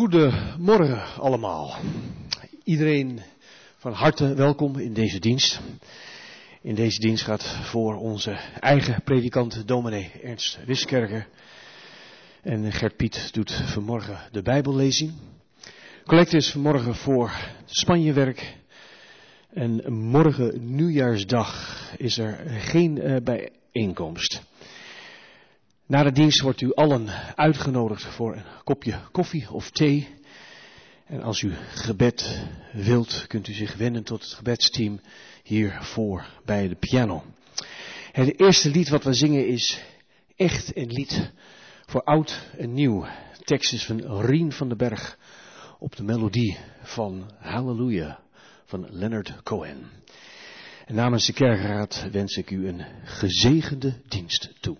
Goedemorgen allemaal. Iedereen van harte welkom in deze dienst. In deze dienst gaat voor onze eigen predikant dominee Ernst Wiskerker. En Gert Piet doet vanmorgen de Bijbellezing. Collecte is vanmorgen voor Spanjewerk. En morgen nieuwjaarsdag is er geen uh, bijeenkomst. Na de dienst wordt u allen uitgenodigd voor een kopje koffie of thee. En als u gebed wilt, kunt u zich wenden tot het gebedsteam hiervoor bij de piano. Het eerste lied wat we zingen is echt een lied voor oud en nieuw. De tekst is van Rien van den Berg op de melodie van Hallelujah van Leonard Cohen. En namens de kerkraad wens ik u een gezegende dienst toe.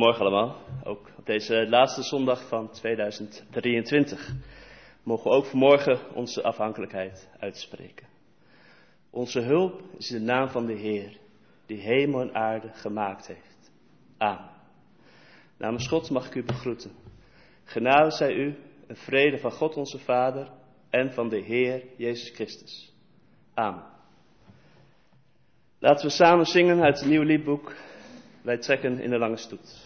Goedemorgen allemaal, ook op deze laatste zondag van 2023 mogen we ook vanmorgen onze afhankelijkheid uitspreken. Onze hulp is de naam van de Heer, die hemel en aarde gemaakt heeft. Amen. Namens God mag ik u begroeten. Genade zij u en vrede van God onze Vader en van de Heer Jezus Christus. Amen. Laten we samen zingen uit het nieuwe liedboek wij trekken in de lange stoet.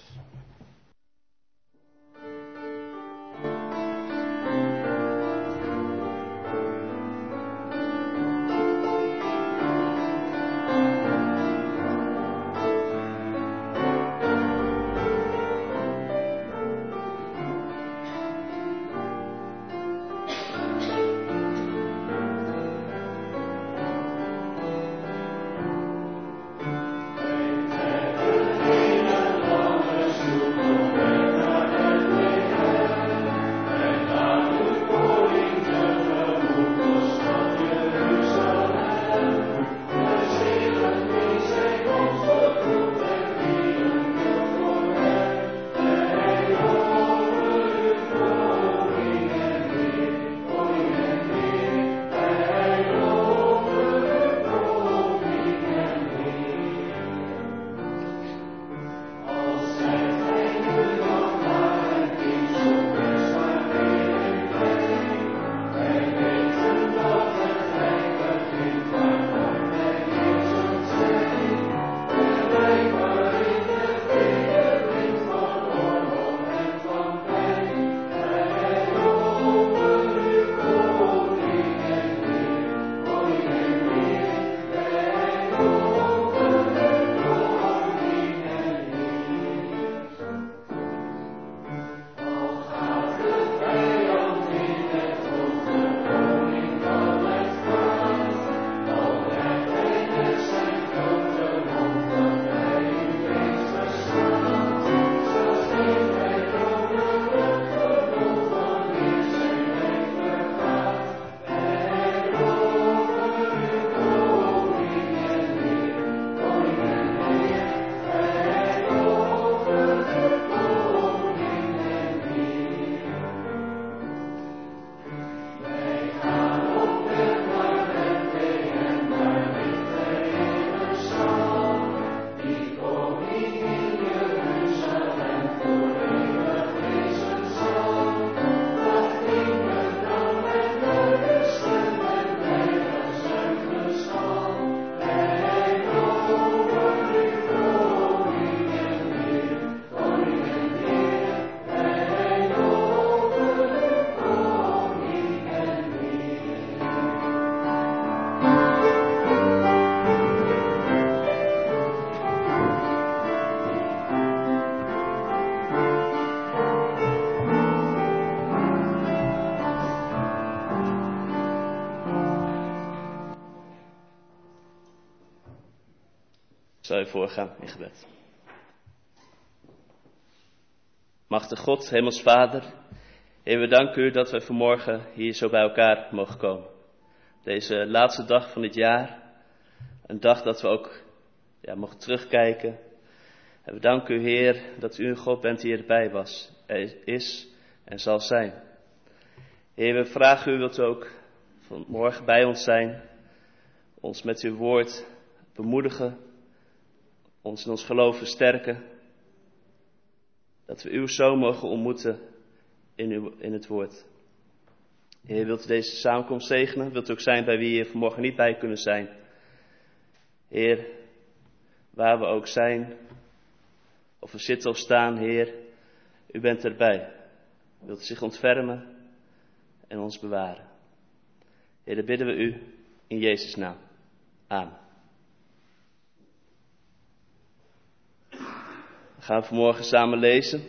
Voorgaan in gebed. Machtig God, Hemels Vader, Heer, we danken u dat we vanmorgen hier zo bij elkaar mogen komen. Deze laatste dag van dit jaar, een dag dat we ook ja, mogen terugkijken. En we danken u, Heer, dat u een God bent die erbij was, er is en zal zijn. Heer, we vragen u, wilt ook vanmorgen bij ons zijn, ons met uw woord bemoedigen, ons in ons geloof versterken, dat we uw zoon mogen ontmoeten in, in het woord. Heer, wilt u deze samenkomst zegenen? Wilt u ook zijn bij wie hier vanmorgen niet bij kunnen zijn? Heer, waar we ook zijn, of we zitten of staan, Heer, u bent erbij. Wilt u zich ontfermen en ons bewaren. Heer, dan bidden we u in Jezus' naam. Amen. We gaan vanmorgen samen lezen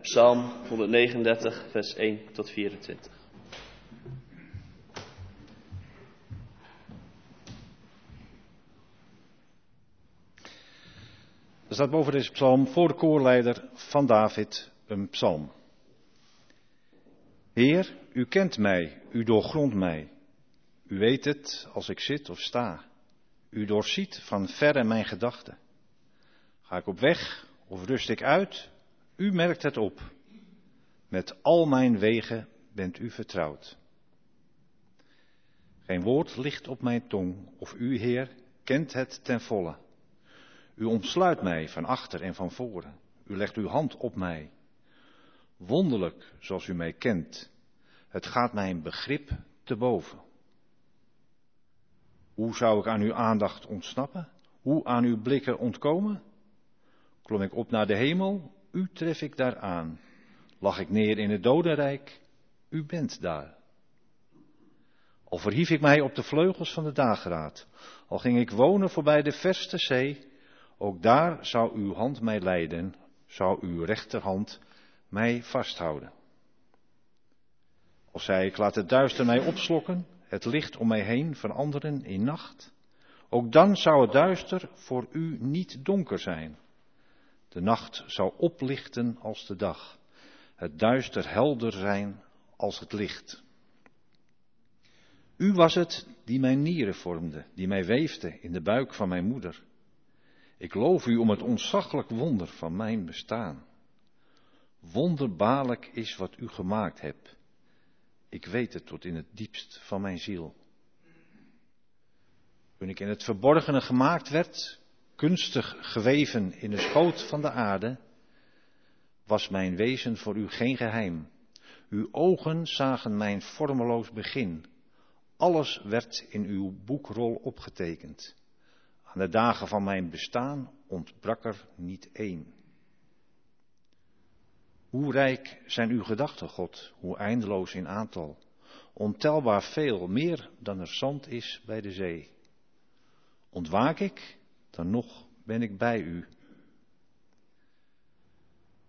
Psalm 139, vers 1 tot 24. Er staat boven deze psalm voor de koorleider van David een psalm. Heer, u kent mij, u doorgrondt mij. U weet het als ik zit of sta. U doorziet van verre mijn gedachten. Ga ik op weg of rust ik uit? U merkt het op. Met al mijn wegen bent u vertrouwd. Geen woord ligt op mijn tong, of u, Heer, kent het ten volle. U omsluit mij van achter en van voren. U legt uw hand op mij. Wonderlijk zoals u mij kent. Het gaat mijn begrip te boven. Hoe zou ik aan uw aandacht ontsnappen? Hoe aan uw blikken ontkomen? Klom ik op naar de hemel, u tref ik daar aan. Lag ik neer in het dodenrijk, u bent daar. Al verhief ik mij op de vleugels van de dageraad, al ging ik wonen voorbij de verste zee, ook daar zou uw hand mij leiden, zou uw rechterhand mij vasthouden. Of zei ik, laat het duister mij opslokken, het licht om mij heen veranderen in nacht. Ook dan zou het duister voor u niet donker zijn. De nacht zou oplichten als de dag, het duister helder zijn als het licht. U was het die mijn nieren vormde, die mij weefde in de buik van mijn moeder. Ik loof u om het ontzaglijk wonder van mijn bestaan. Wonderbaarlijk is wat u gemaakt hebt. Ik weet het tot in het diepst van mijn ziel. Toen ik in het verborgene gemaakt werd, kunstig geweven in de schoot van de aarde, was mijn wezen voor u geen geheim. Uw ogen zagen mijn vormeloos begin. Alles werd in uw boekrol opgetekend. Aan de dagen van mijn bestaan ontbrak er niet één. Hoe rijk zijn uw gedachten, God, hoe eindeloos in aantal. Ontelbaar veel, meer dan er zand is bij de zee. Ontwaak ik, nog ben ik bij u.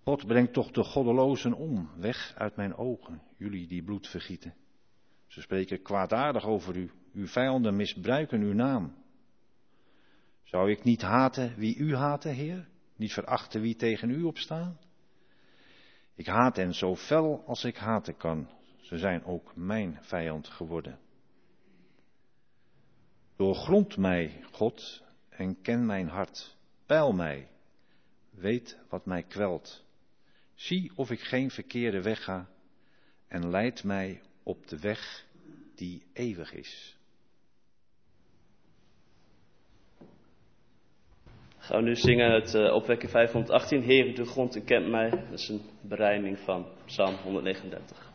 God brengt toch de goddelozen om, weg uit mijn ogen, jullie die bloed vergieten. Ze spreken kwaadaardig over u, uw vijanden misbruiken uw naam. Zou ik niet haten wie u haten, Heer? Niet verachten wie tegen u opstaan? Ik haat hen zo fel als ik haten kan. Ze zijn ook mijn vijand geworden. Doorgrond mij, God, en ken mijn hart. Peil mij. Weet wat mij kwelt. Zie of ik geen verkeerde weg ga en leid mij op de weg die eeuwig is. Gaan we nu zingen het uh, opwekken 518. Heer, de grond en kent mij. Dat is een berijming van Psalm 139.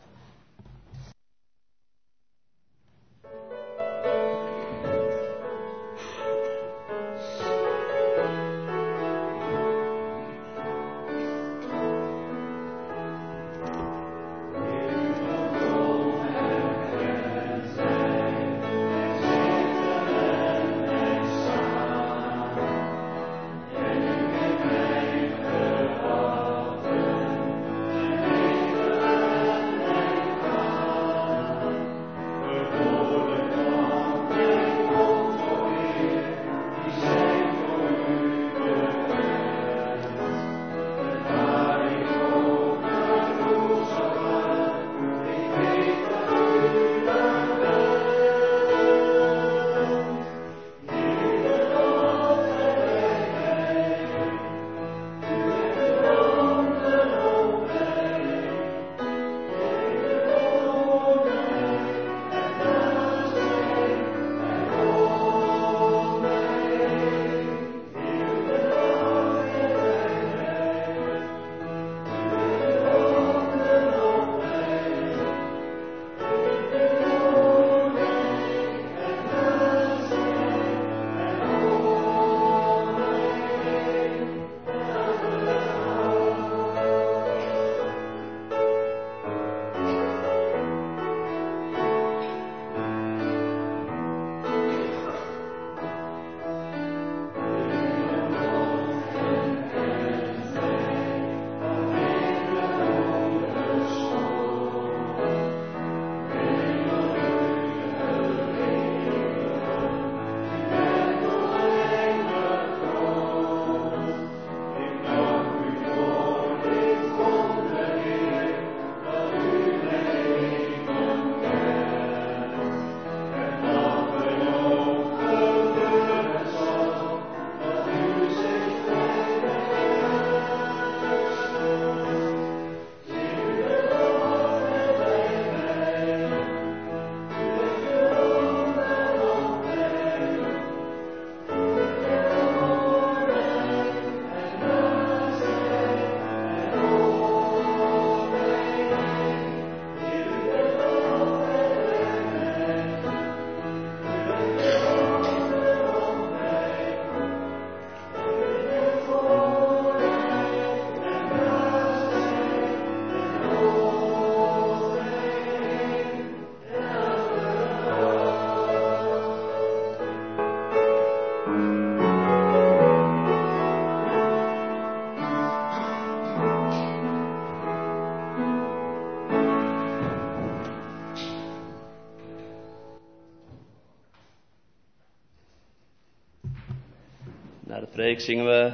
Preek zingen we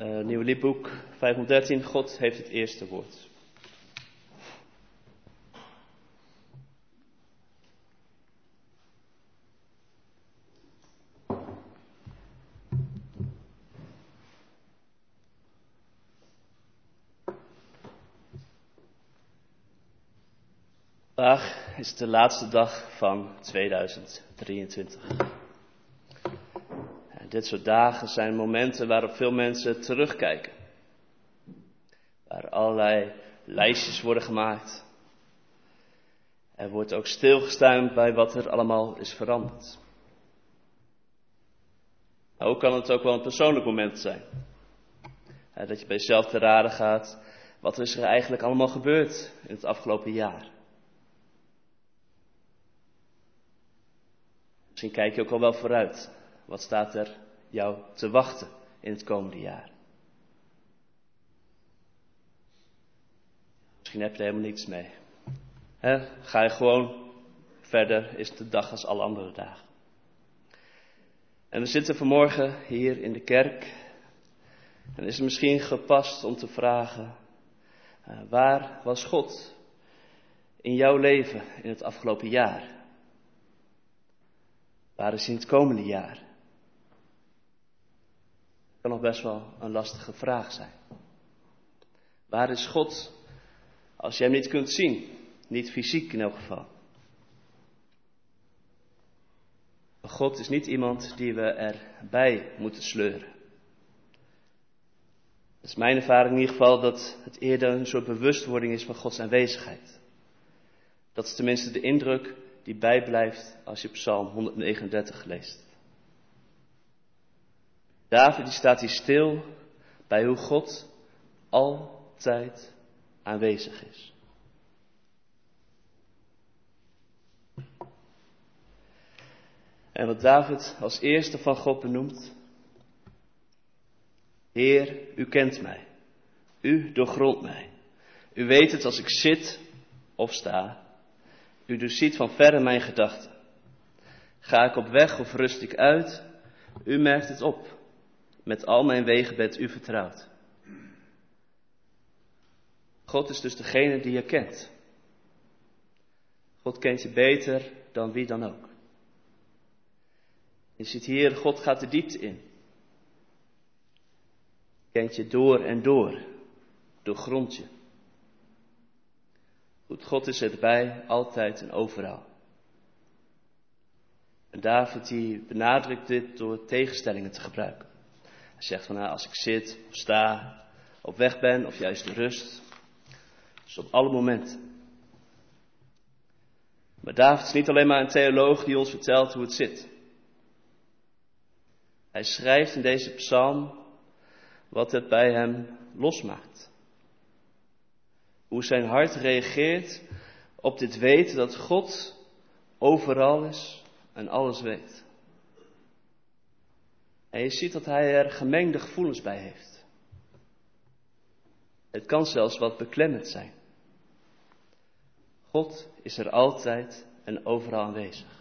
uh, nieuwe liedboek 513. God heeft het eerste woord. Vandaag is de laatste dag van 2023. Dit soort dagen zijn momenten waarop veel mensen terugkijken. Waar allerlei lijstjes worden gemaakt. Er wordt ook stilgestaan bij wat er allemaal is veranderd. Ook kan het ook wel een persoonlijk moment zijn. Dat je bij jezelf te raden gaat, wat is er eigenlijk allemaal gebeurd in het afgelopen jaar? Misschien kijk je ook al wel vooruit. Wat staat er jou te wachten in het komende jaar? Misschien heb je helemaal niets mee. Ga je gewoon verder, is de dag als alle andere dagen. En we zitten vanmorgen hier in de kerk. En is het misschien gepast om te vragen: uh, waar was God in jouw leven in het afgelopen jaar? Waar is in het komende jaar? Kan nog best wel een lastige vraag zijn. Waar is God als je hem niet kunt zien? Niet fysiek in elk geval. God is niet iemand die we erbij moeten sleuren. Het is mijn ervaring in ieder geval dat het eerder een soort bewustwording is van Gods aanwezigheid. Dat is tenminste de indruk die bijblijft als je Psalm 139 leest. David die staat hier stil bij hoe God altijd aanwezig is. En wat David als eerste van God benoemt. Heer, u kent mij. U doorgrondt mij. U weet het als ik zit of sta. U ziet van verre mijn gedachten. Ga ik op weg of rust ik uit? U merkt het op. Met al mijn wegen bent u vertrouwd. God is dus degene die je kent. God kent je beter dan wie dan ook. Je ziet hier, God gaat de diepte in. Kent je door en door, doorgrond je. Goed, God is erbij, altijd en overal. En David die benadrukt dit door tegenstellingen te gebruiken. Hij zegt van nou, als ik zit of sta, op weg ben of juist rust. Dus op alle momenten. Maar David is niet alleen maar een theoloog die ons vertelt hoe het zit. Hij schrijft in deze psalm wat het bij hem losmaakt. Hoe zijn hart reageert op dit weten dat God overal is en alles weet. En je ziet dat hij er gemengde gevoelens bij heeft. Het kan zelfs wat beklemmend zijn. God is er altijd en overal aanwezig.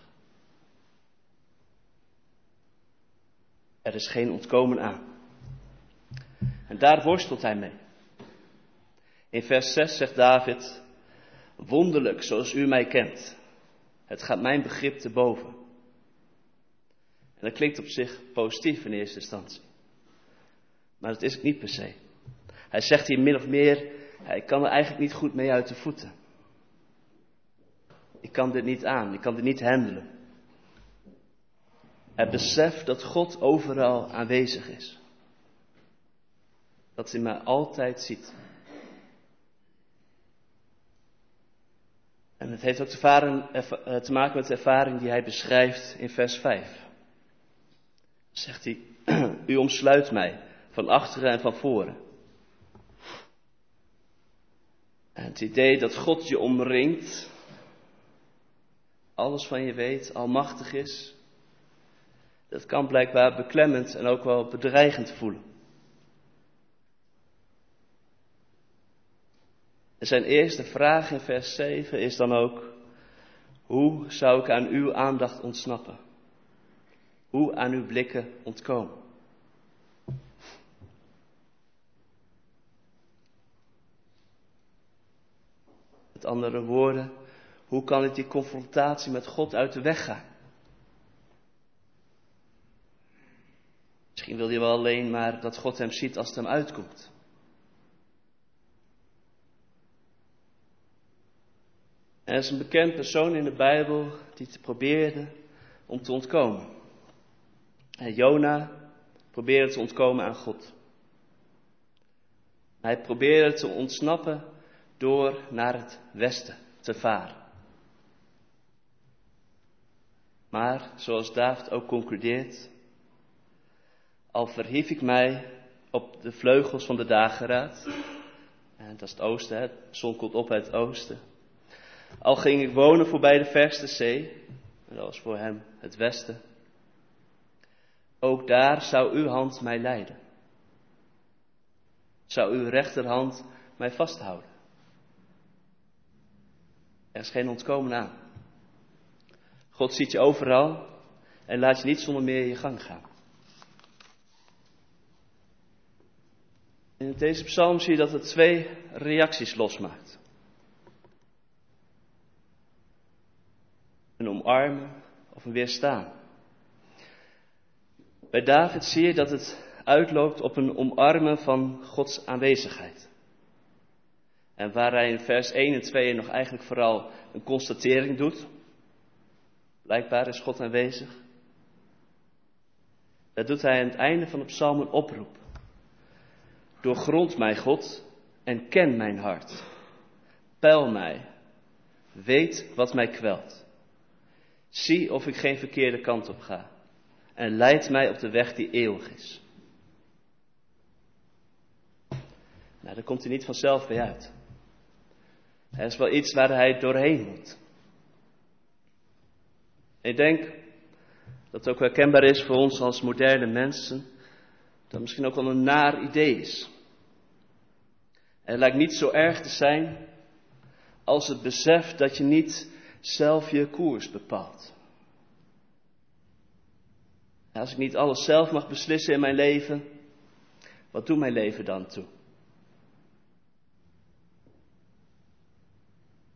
Er is geen ontkomen aan. En daar worstelt hij mee. In vers 6 zegt David, wonderlijk zoals u mij kent. Het gaat mijn begrip te boven. En dat klinkt op zich positief in eerste instantie. Maar dat is het niet per se. Hij zegt hier min of meer, ik kan er eigenlijk niet goed mee uit de voeten. Ik kan dit niet aan, ik kan dit niet handelen. Hij beseft dat God overal aanwezig is. Dat hij mij altijd ziet. En het heeft ook te, te maken met de ervaring die hij beschrijft in vers 5. Zegt hij, u omsluit mij van achteren en van voren. En het idee dat God je omringt, alles van je weet, almachtig is, dat kan blijkbaar beklemmend en ook wel bedreigend voelen. En zijn eerste vraag in vers 7 is dan ook, hoe zou ik aan uw aandacht ontsnappen? Hoe aan uw blikken ontkomen? Met andere woorden, hoe kan ik die confrontatie met God uit de weg gaan? Misschien wil hij wel alleen maar dat God hem ziet als het hem uitkomt. Er is een bekend persoon in de Bijbel die te probeerde om te ontkomen. En Jona probeerde te ontkomen aan God. Hij probeerde te ontsnappen door naar het westen te varen. Maar, zoals David ook concludeert, al verhief ik mij op de vleugels van de dageraad, en dat is het oosten, de zon komt op uit het oosten. Al ging ik wonen voorbij de verste zee, en dat was voor hem het westen, ook daar zou uw hand mij leiden. Zou uw rechterhand mij vasthouden. Er is geen ontkomen aan. God ziet je overal en laat je niet zonder meer je gang gaan. In deze psalm zie je dat het twee reacties losmaakt. Een omarmen of een weerstaan. Bij David zie je dat het uitloopt op een omarmen van Gods aanwezigheid. En waar hij in vers 1 en 2 nog eigenlijk vooral een constatering doet. Blijkbaar is God aanwezig. Dat doet hij aan het einde van de psalm een oproep. Doorgrond mij, God, en ken mijn hart. Peil mij. Weet wat mij kwelt. Zie of ik geen verkeerde kant op ga. En leid mij op de weg die eeuwig is. Nou, daar komt hij niet vanzelf bij uit. Er is wel iets waar hij doorheen moet. Ik denk dat het ook herkenbaar is voor ons als moderne mensen, dat misschien ook wel een naar idee is. Het lijkt niet zo erg te zijn als het besef dat je niet zelf je koers bepaalt. Als ik niet alles zelf mag beslissen in mijn leven, wat doet mijn leven dan toe?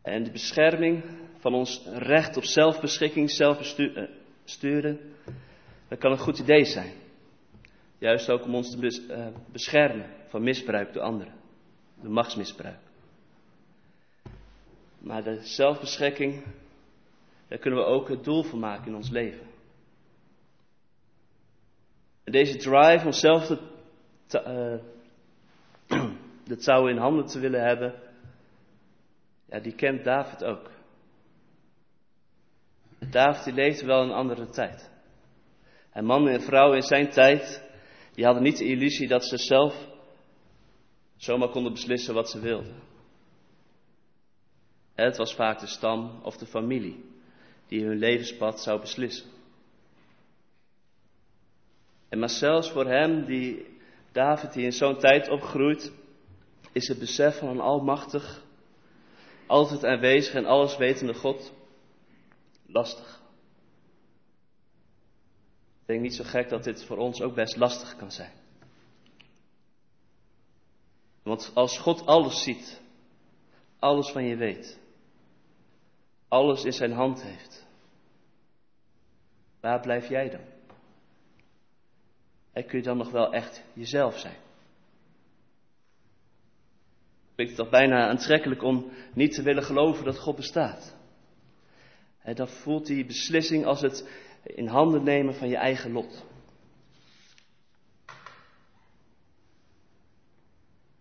En de bescherming van ons recht op zelfbeschikking, zelfbesturen, eh, dat kan een goed idee zijn. Juist ook om ons te eh, beschermen van misbruik door anderen, de machtsmisbruik. Maar de zelfbeschikking, daar kunnen we ook het doel van maken in ons leven. Deze drive om zelf de, de touw in handen te willen hebben, ja, die kent David ook. David die leefde wel een andere tijd. En mannen en vrouwen in zijn tijd, die hadden niet de illusie dat ze zelf zomaar konden beslissen wat ze wilden. Het was vaak de stam of de familie die hun levenspad zou beslissen. En maar zelfs voor hem, die David, die in zo'n tijd opgroeit, is het besef van een almachtig, altijd aanwezig en alleswetende God lastig. Ik denk niet zo gek dat dit voor ons ook best lastig kan zijn. Want als God alles ziet, alles van je weet, alles in zijn hand heeft, waar blijf jij dan? En kun je dan nog wel echt jezelf zijn? vind het toch bijna aantrekkelijk om niet te willen geloven dat God bestaat. En dan voelt die beslissing als het in handen nemen van je eigen lot.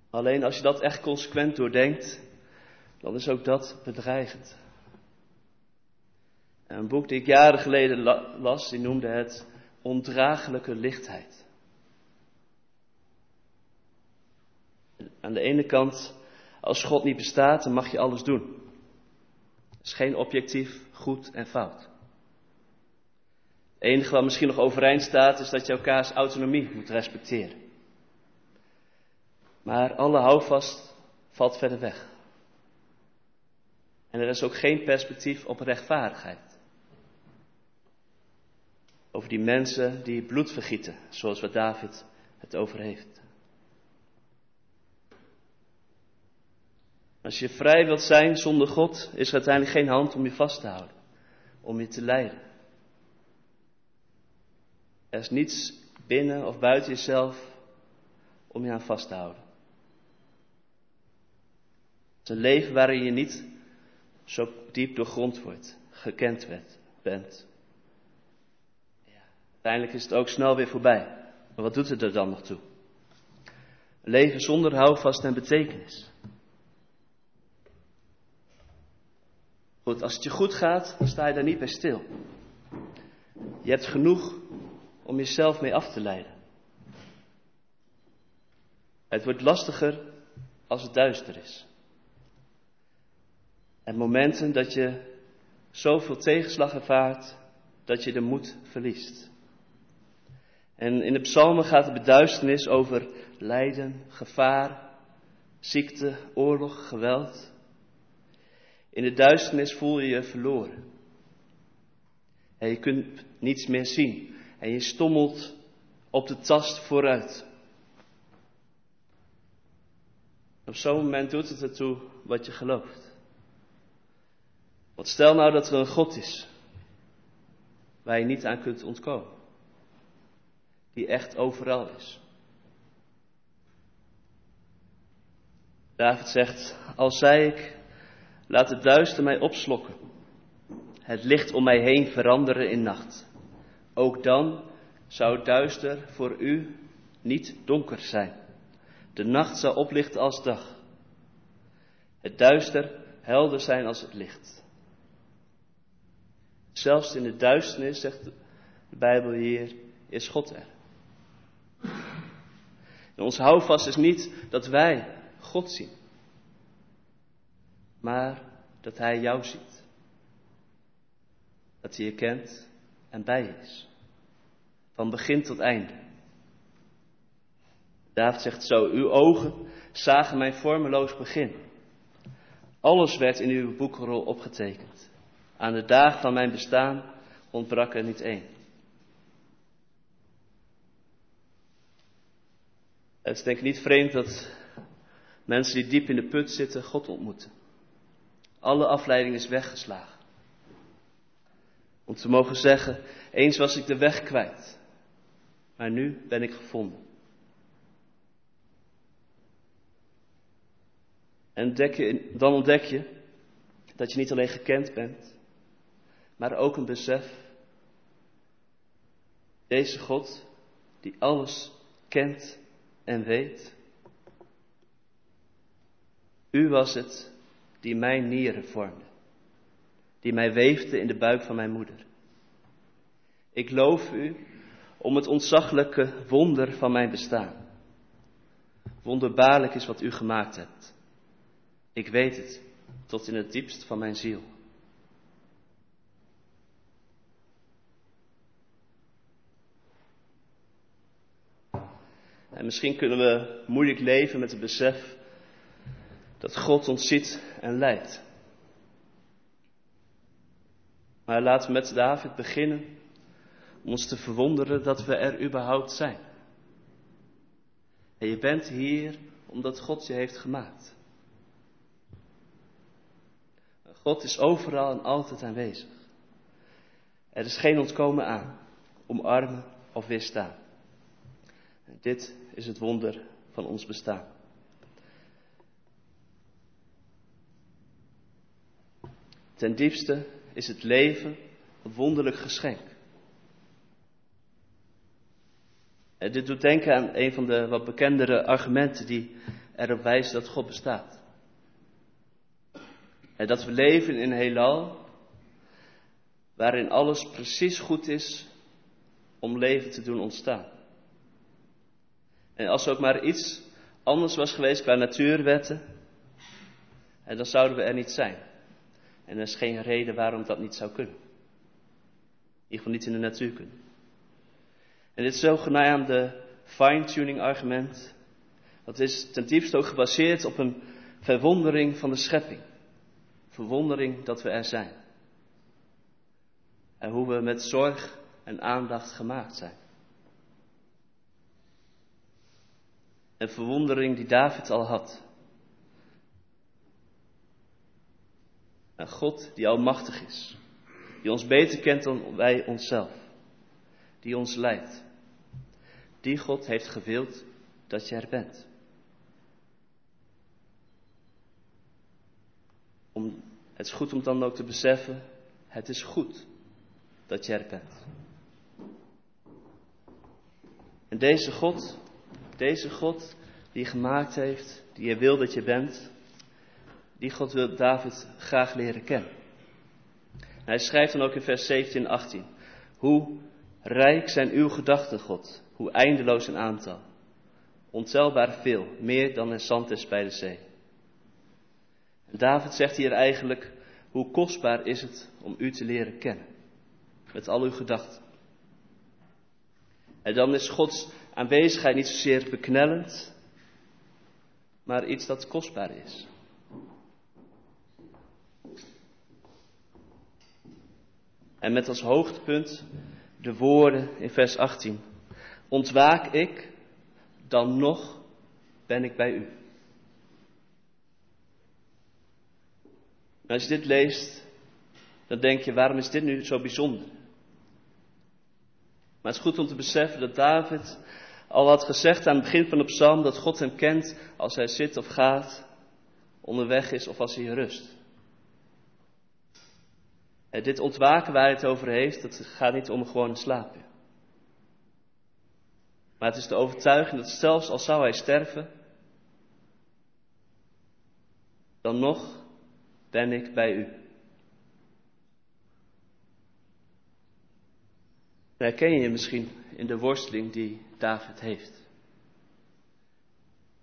Alleen als je dat echt consequent doordenkt, dan is ook dat bedreigend. Een boek die ik jaren geleden las, die noemde het Ondraaglijke lichtheid. Aan de ene kant als God niet bestaat, dan mag je alles doen. Het is geen objectief goed en fout. Het enige wat misschien nog overeind staat, is dat je elkaars autonomie moet respecteren. Maar alle houvast valt verder weg. En er is ook geen perspectief op rechtvaardigheid. Over die mensen die bloed vergieten, zoals waar David het over heeft. Als je vrij wilt zijn zonder God, is er uiteindelijk geen hand om je vast te houden, om je te leiden. Er is niets binnen of buiten jezelf om je aan vast te houden. Het is een leven waarin je niet zo diep doorgrond wordt, gekend bent. Uiteindelijk is het ook snel weer voorbij. Maar wat doet het er dan nog toe? Leven zonder houvast en betekenis. Goed, als het je goed gaat, dan sta je daar niet bij stil. Je hebt genoeg om jezelf mee af te leiden. Het wordt lastiger als het duister is. En momenten dat je zoveel tegenslag ervaart dat je de moed verliest. En in de psalmen gaat de beduisternis over lijden, gevaar, ziekte, oorlog, geweld. In de duisternis voel je je verloren. En je kunt niets meer zien. En je stommelt op de tast vooruit. Op zo'n moment doet het ertoe wat je gelooft. Want stel nou dat er een God is waar je niet aan kunt ontkomen. Die echt overal is. David zegt, als zei ik, laat het duister mij opslokken, het licht om mij heen veranderen in nacht. Ook dan zou het duister voor u niet donker zijn. De nacht zou oplichten als dag. Het duister helder zijn als het licht. Zelfs in de duisternis, zegt de Bijbel hier, is God er. Ons houvast is niet dat wij God zien, maar dat Hij jou ziet. Dat Hij je kent en bij je is. Van begin tot einde. David zegt zo, uw ogen zagen mijn vormeloos begin. Alles werd in uw boekrol opgetekend. Aan de dagen van mijn bestaan ontbrak er niet één. Het is denk ik niet vreemd dat mensen die diep in de put zitten God ontmoeten. Alle afleiding is weggeslagen. Om te mogen zeggen, eens was ik de weg kwijt, maar nu ben ik gevonden. En dan ontdek je dat je niet alleen gekend bent, maar ook een besef. Deze God, die alles kent en weet. U was het die mijn nieren vormde, die mij weefde in de buik van mijn moeder. Ik loof u om het ontzaglijke wonder van mijn bestaan. Wonderbaarlijk is wat u gemaakt hebt. Ik weet het tot in het diepst van mijn ziel. En misschien kunnen we moeilijk leven met het besef dat God ons ziet en leidt. Maar laten we met David beginnen om ons te verwonderen dat we er überhaupt zijn. En je bent hier omdat God je heeft gemaakt. God is overal en altijd aanwezig. Er is geen ontkomen aan, omarmen of weerstaan. En dit is het wonder van ons bestaan. Ten diepste is het leven een wonderlijk geschenk. En dit doet denken aan een van de wat bekendere argumenten die erop wijzen dat God bestaat. En dat we leven in een heelal waarin alles precies goed is om leven te doen ontstaan. En als er ook maar iets anders was geweest qua natuurwetten, dan zouden we er niet zijn. En er is geen reden waarom dat niet zou kunnen. In ieder geval niet in de natuur kunnen. En dit zogenaamde fine-tuning argument, dat is ten diepste ook gebaseerd op een verwondering van de schepping. Verwondering dat we er zijn. En hoe we met zorg en aandacht gemaakt zijn. Een verwondering die David al had. Een God die almachtig is, die ons beter kent dan wij onszelf, die ons leidt. Die God heeft gewild dat je er bent. Om, het is goed om dan ook te beseffen, het is goed dat je er bent. En deze God, deze God die je gemaakt heeft, die je wil dat je bent, die God wil David graag leren kennen. En hij schrijft dan ook in vers 17 en 18, hoe rijk zijn uw gedachten, God, hoe eindeloos een aantal. Ontelbaar veel, meer dan er zand is bij de zee. En David zegt hier eigenlijk, hoe kostbaar is het om u te leren kennen, met al uw gedachten. En dan is Gods aanwezigheid niet zozeer beknellend, maar iets dat kostbaar is. En met als hoogtepunt de woorden in vers 18. Ontwaak ik, dan nog ben ik bij u. als je dit leest, dan denk je, waarom is dit nu zo bijzonder? Maar het is goed om te beseffen dat David al had gezegd aan het begin van de psalm dat God hem kent als hij zit of gaat, onderweg is of als hij rust. En dit ontwaken waar hij het over heeft, dat gaat niet om gewoon slapen. Maar het is de overtuiging dat zelfs al zou hij sterven, dan nog ben ik bij u. Herken je misschien in de worsteling die David heeft?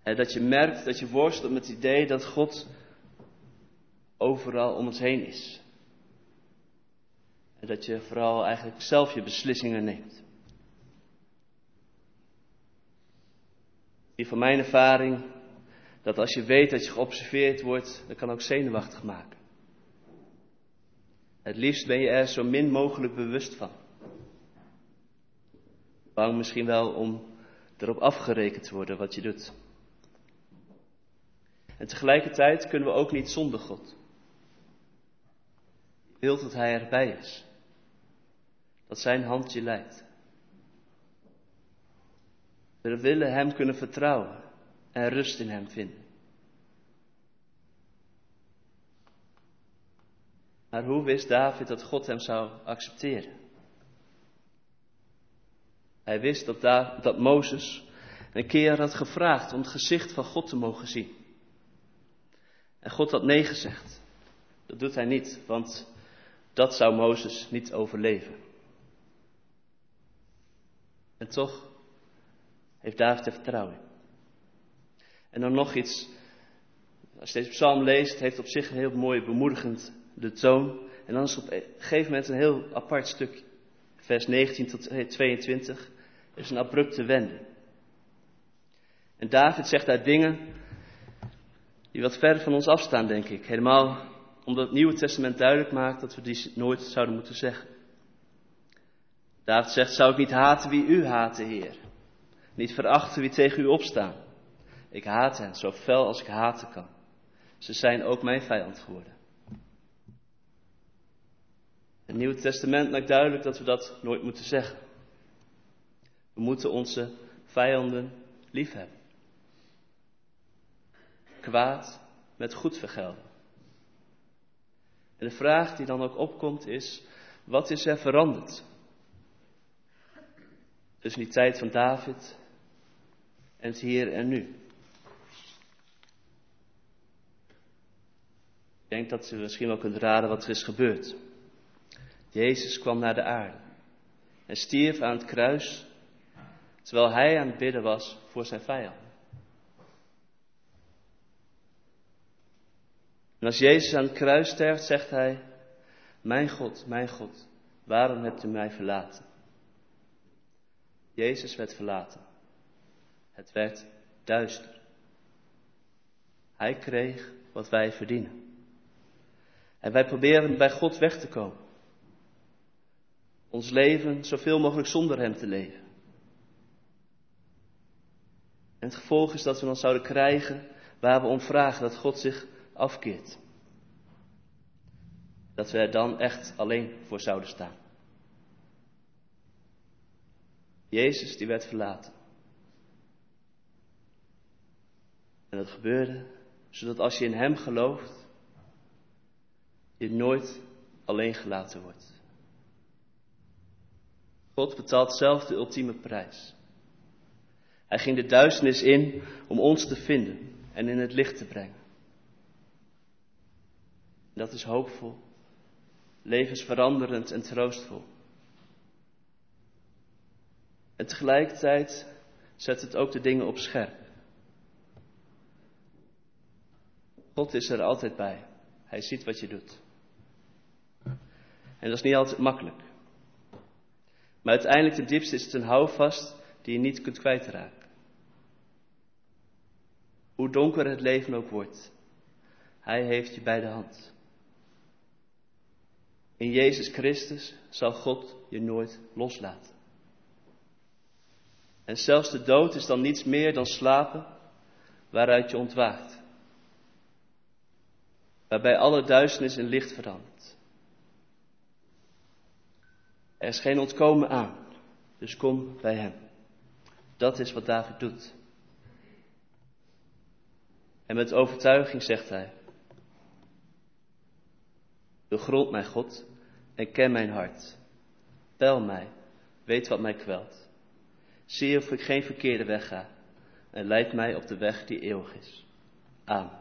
En dat je merkt dat je worstelt met het idee dat God overal om ons heen is. En dat je vooral eigenlijk zelf je beslissingen neemt. Die van mijn ervaring, dat als je weet dat je geobserveerd wordt, dat kan ook zenuwachtig maken. Het liefst ben je er zo min mogelijk bewust van. Bang misschien wel om erop afgerekend te worden wat je doet. En tegelijkertijd kunnen we ook niet zonder God. Wilt dat Hij erbij is. Dat Zijn hand je leidt. We willen Hem kunnen vertrouwen en rust in Hem vinden. Maar hoe wist David dat God hem zou accepteren? Hij wist dat, dat Mozes een keer had gevraagd om het gezicht van God te mogen zien. En God had nee gezegd. Dat doet hij niet, want dat zou Mozes niet overleven. En toch heeft David er vertrouwen in. En dan nog iets. Als je deze psalm leest, heeft op zich een heel mooi bemoedigend de toon. En dan is het op een gegeven moment een heel apart stuk. Vers 19 tot 22 is een abrupte wending. En David zegt daar dingen die wat ver van ons afstaan, denk ik. Helemaal omdat het Nieuwe Testament duidelijk maakt dat we die nooit zouden moeten zeggen. David zegt, zou ik niet haten wie u haten, Heer? Niet verachten wie tegen u opstaan? Ik haat hen zo fel als ik haten kan. Ze zijn ook mijn vijand geworden. Het Nieuwe Testament maakt duidelijk dat we dat nooit moeten zeggen. We moeten onze vijanden liefhebben. Kwaad met goed vergelden. En de vraag die dan ook opkomt is, wat is er veranderd? Tussen die tijd van David en het hier en nu. Ik denk dat u misschien wel kunt raden wat er is gebeurd. Jezus kwam naar de aarde en stierf aan het kruis terwijl hij aan het bidden was voor zijn vijanden. En als Jezus aan het kruis sterft, zegt hij, mijn God, mijn God, waarom hebt u mij verlaten? Jezus werd verlaten. Het werd duister. Hij kreeg wat wij verdienen. En wij proberen bij God weg te komen. ons leven zoveel mogelijk zonder Hem te leven. En het gevolg is dat we dan zouden krijgen waar we om vragen, dat God zich afkeert. Dat we er dan echt alleen voor zouden staan. Jezus die werd verlaten. En dat gebeurde zodat als je in Hem gelooft, je nooit alleen gelaten wordt. God betaalt zelf de ultieme prijs. Hij ging de duisternis in om ons te vinden en in het licht te brengen. Dat is hoopvol, levensveranderend en troostvol. En tegelijkertijd zet het ook de dingen op scherp. God is er altijd bij. Hij ziet wat je doet. En dat is niet altijd makkelijk. Maar uiteindelijk ten diepste is het een houvast die je niet kunt kwijtraken. Hoe donker het leven ook wordt, Hij heeft je bij de hand. In Jezus Christus zal God je nooit loslaten. En zelfs de dood is dan niets meer dan slapen waaruit je ontwaakt. Waarbij alle duisternis in licht verandert. Er is geen ontkomen aan, dus kom bij Hem. Dat is wat David doet. En met overtuiging zegt hij: Begrond mijn God en ken mijn hart. Pel mij, weet wat mij kwelt. Zie of ik geen verkeerde weg ga en leid mij op de weg die eeuwig is. Amen.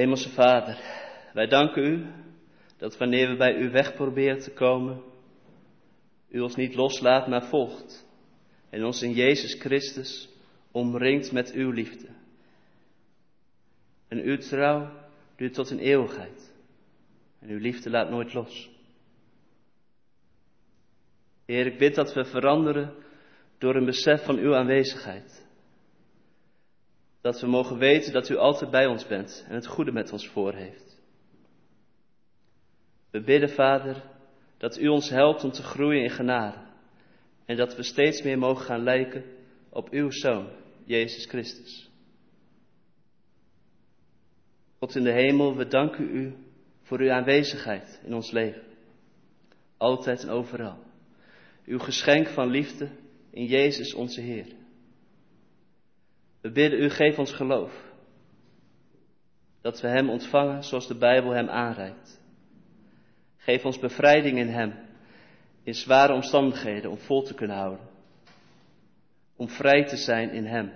Hemelse Vader, wij danken u dat wanneer we bij u weg proberen te komen, u ons niet loslaat, maar volgt en ons in Jezus Christus omringt met uw liefde. En uw trouw duurt tot een eeuwigheid en uw liefde laat nooit los. Heer, ik bid dat we veranderen door een besef van uw aanwezigheid. Dat we mogen weten dat u altijd bij ons bent en het goede met ons voor heeft. We bidden, Vader, dat u ons helpt om te groeien in genade. En dat we steeds meer mogen gaan lijken op uw Zoon, Jezus Christus. God in de hemel, we danken u voor uw aanwezigheid in ons leven. Altijd en overal. Uw geschenk van liefde in Jezus onze Heer. We bidden u, geef ons geloof. Dat we Hem ontvangen zoals de Bijbel Hem aanreikt. Geef ons bevrijding in Hem, in zware omstandigheden om vol te kunnen houden. Om vrij te zijn in Hem,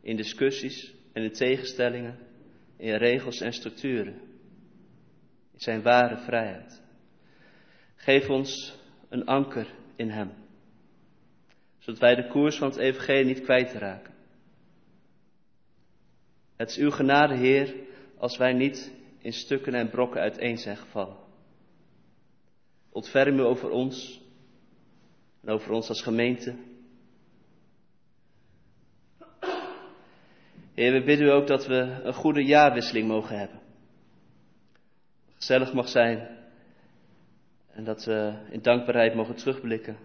in discussies en in tegenstellingen, in regels en structuren, in Zijn ware vrijheid. Geef ons een anker in Hem, zodat wij de koers van het Evangelie niet kwijtraken. Het is uw genade, Heer, als wij niet in stukken en brokken uiteen zijn gevallen. Ontferm u over ons en over ons als gemeente. Heer, we bidden u ook dat we een goede jaarwisseling mogen hebben. Gezellig mag zijn en dat we in dankbaarheid mogen terugblikken.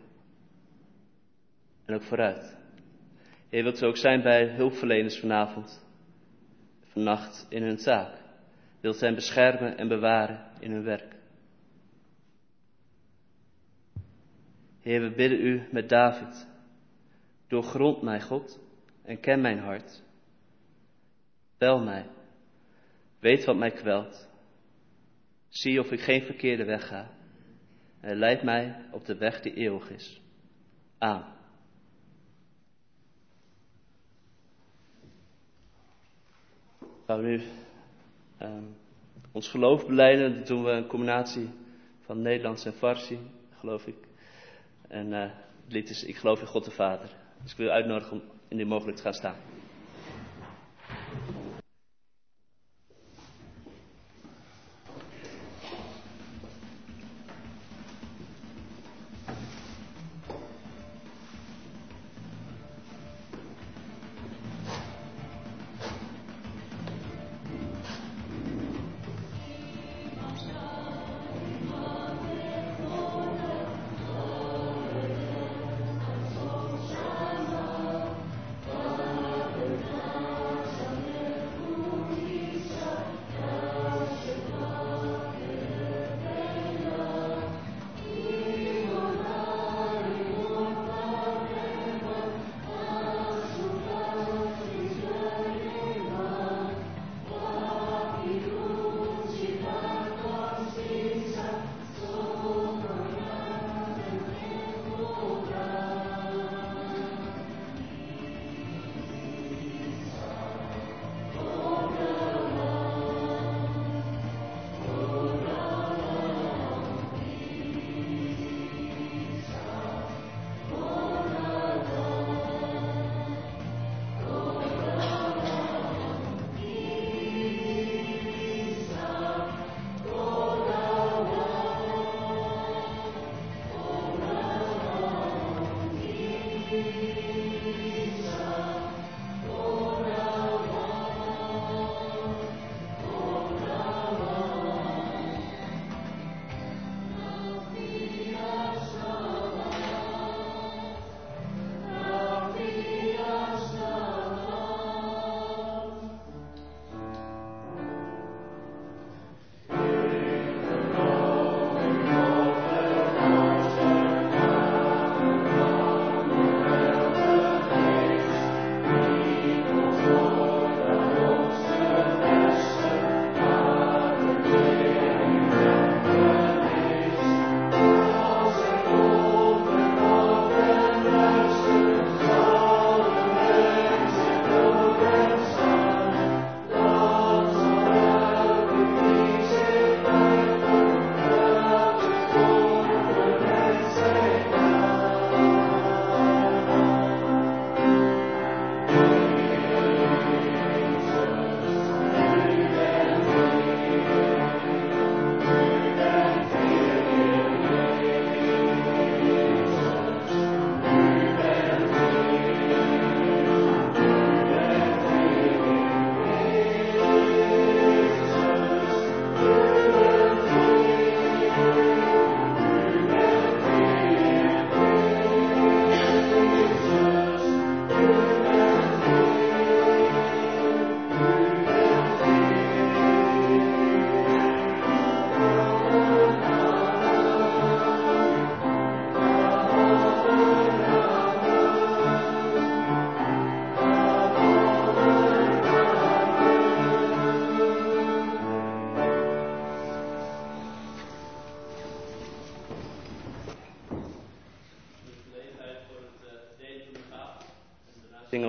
En ook vooruit. Heer, wilt u ook zijn bij hulpverleners vanavond, vannacht in hun taak. Wilt hen beschermen en bewaren in hun werk. Heer, we bidden u met David. Doorgrond mij, God, en ken mijn hart. Bel mij. Weet wat mij kwelt. Zie of ik geen verkeerde weg ga. En leid mij op de weg die eeuwig is. Amen. We nu um, ons geloof beleiden. Dat doen we een combinatie van Nederlands en Farsi, geloof ik. En uh, het lied is Ik geloof in God de Vader. Dus ik wil u uitnodigen om in dit mogelijk te gaan staan.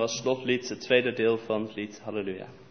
Als slotlied het tweede deel van het lied Halleluja.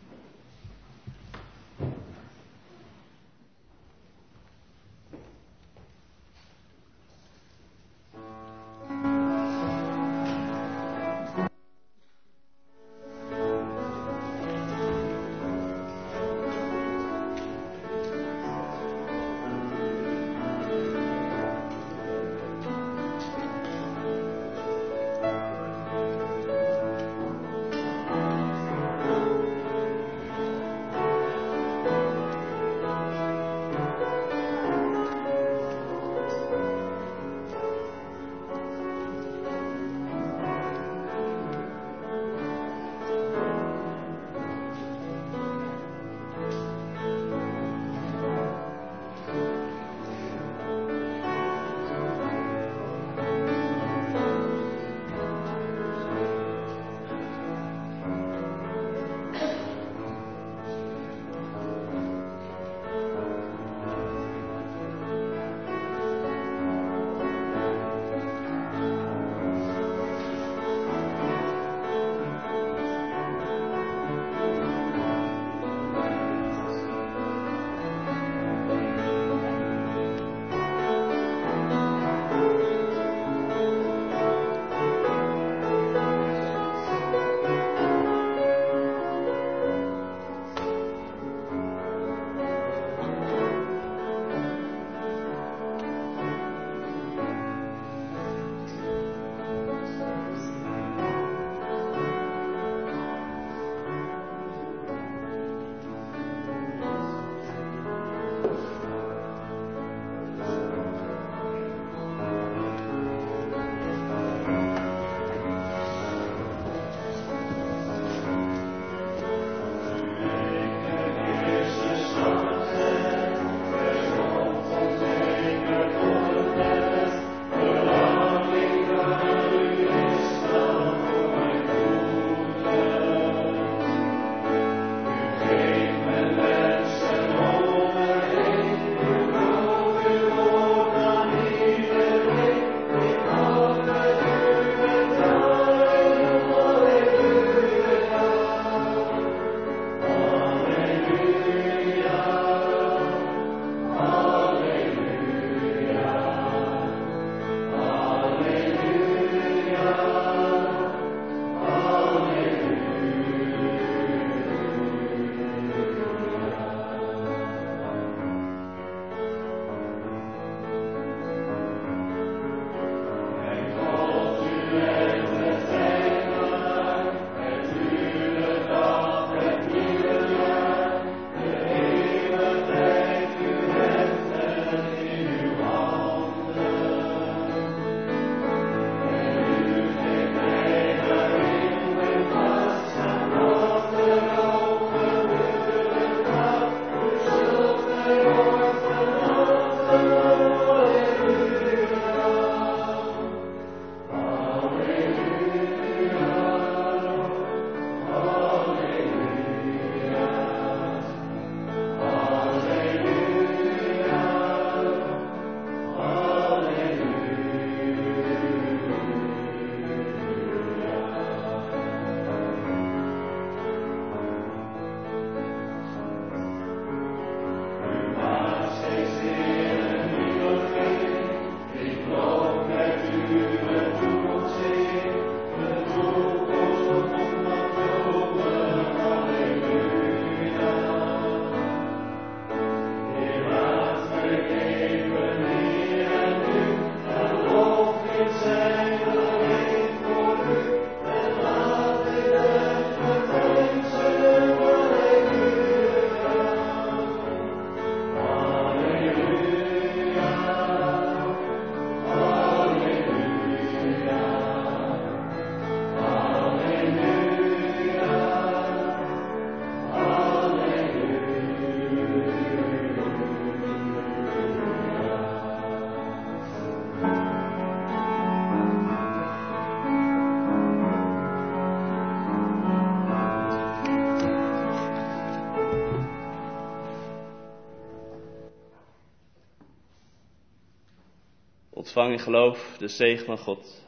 Ontvang in geloof de zegen van God,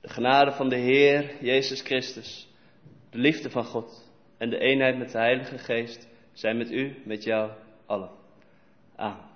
De genade van de Heer Jezus Christus, de liefde van God en de eenheid met de Heilige Geest zijn met u, met jou allen. Amen.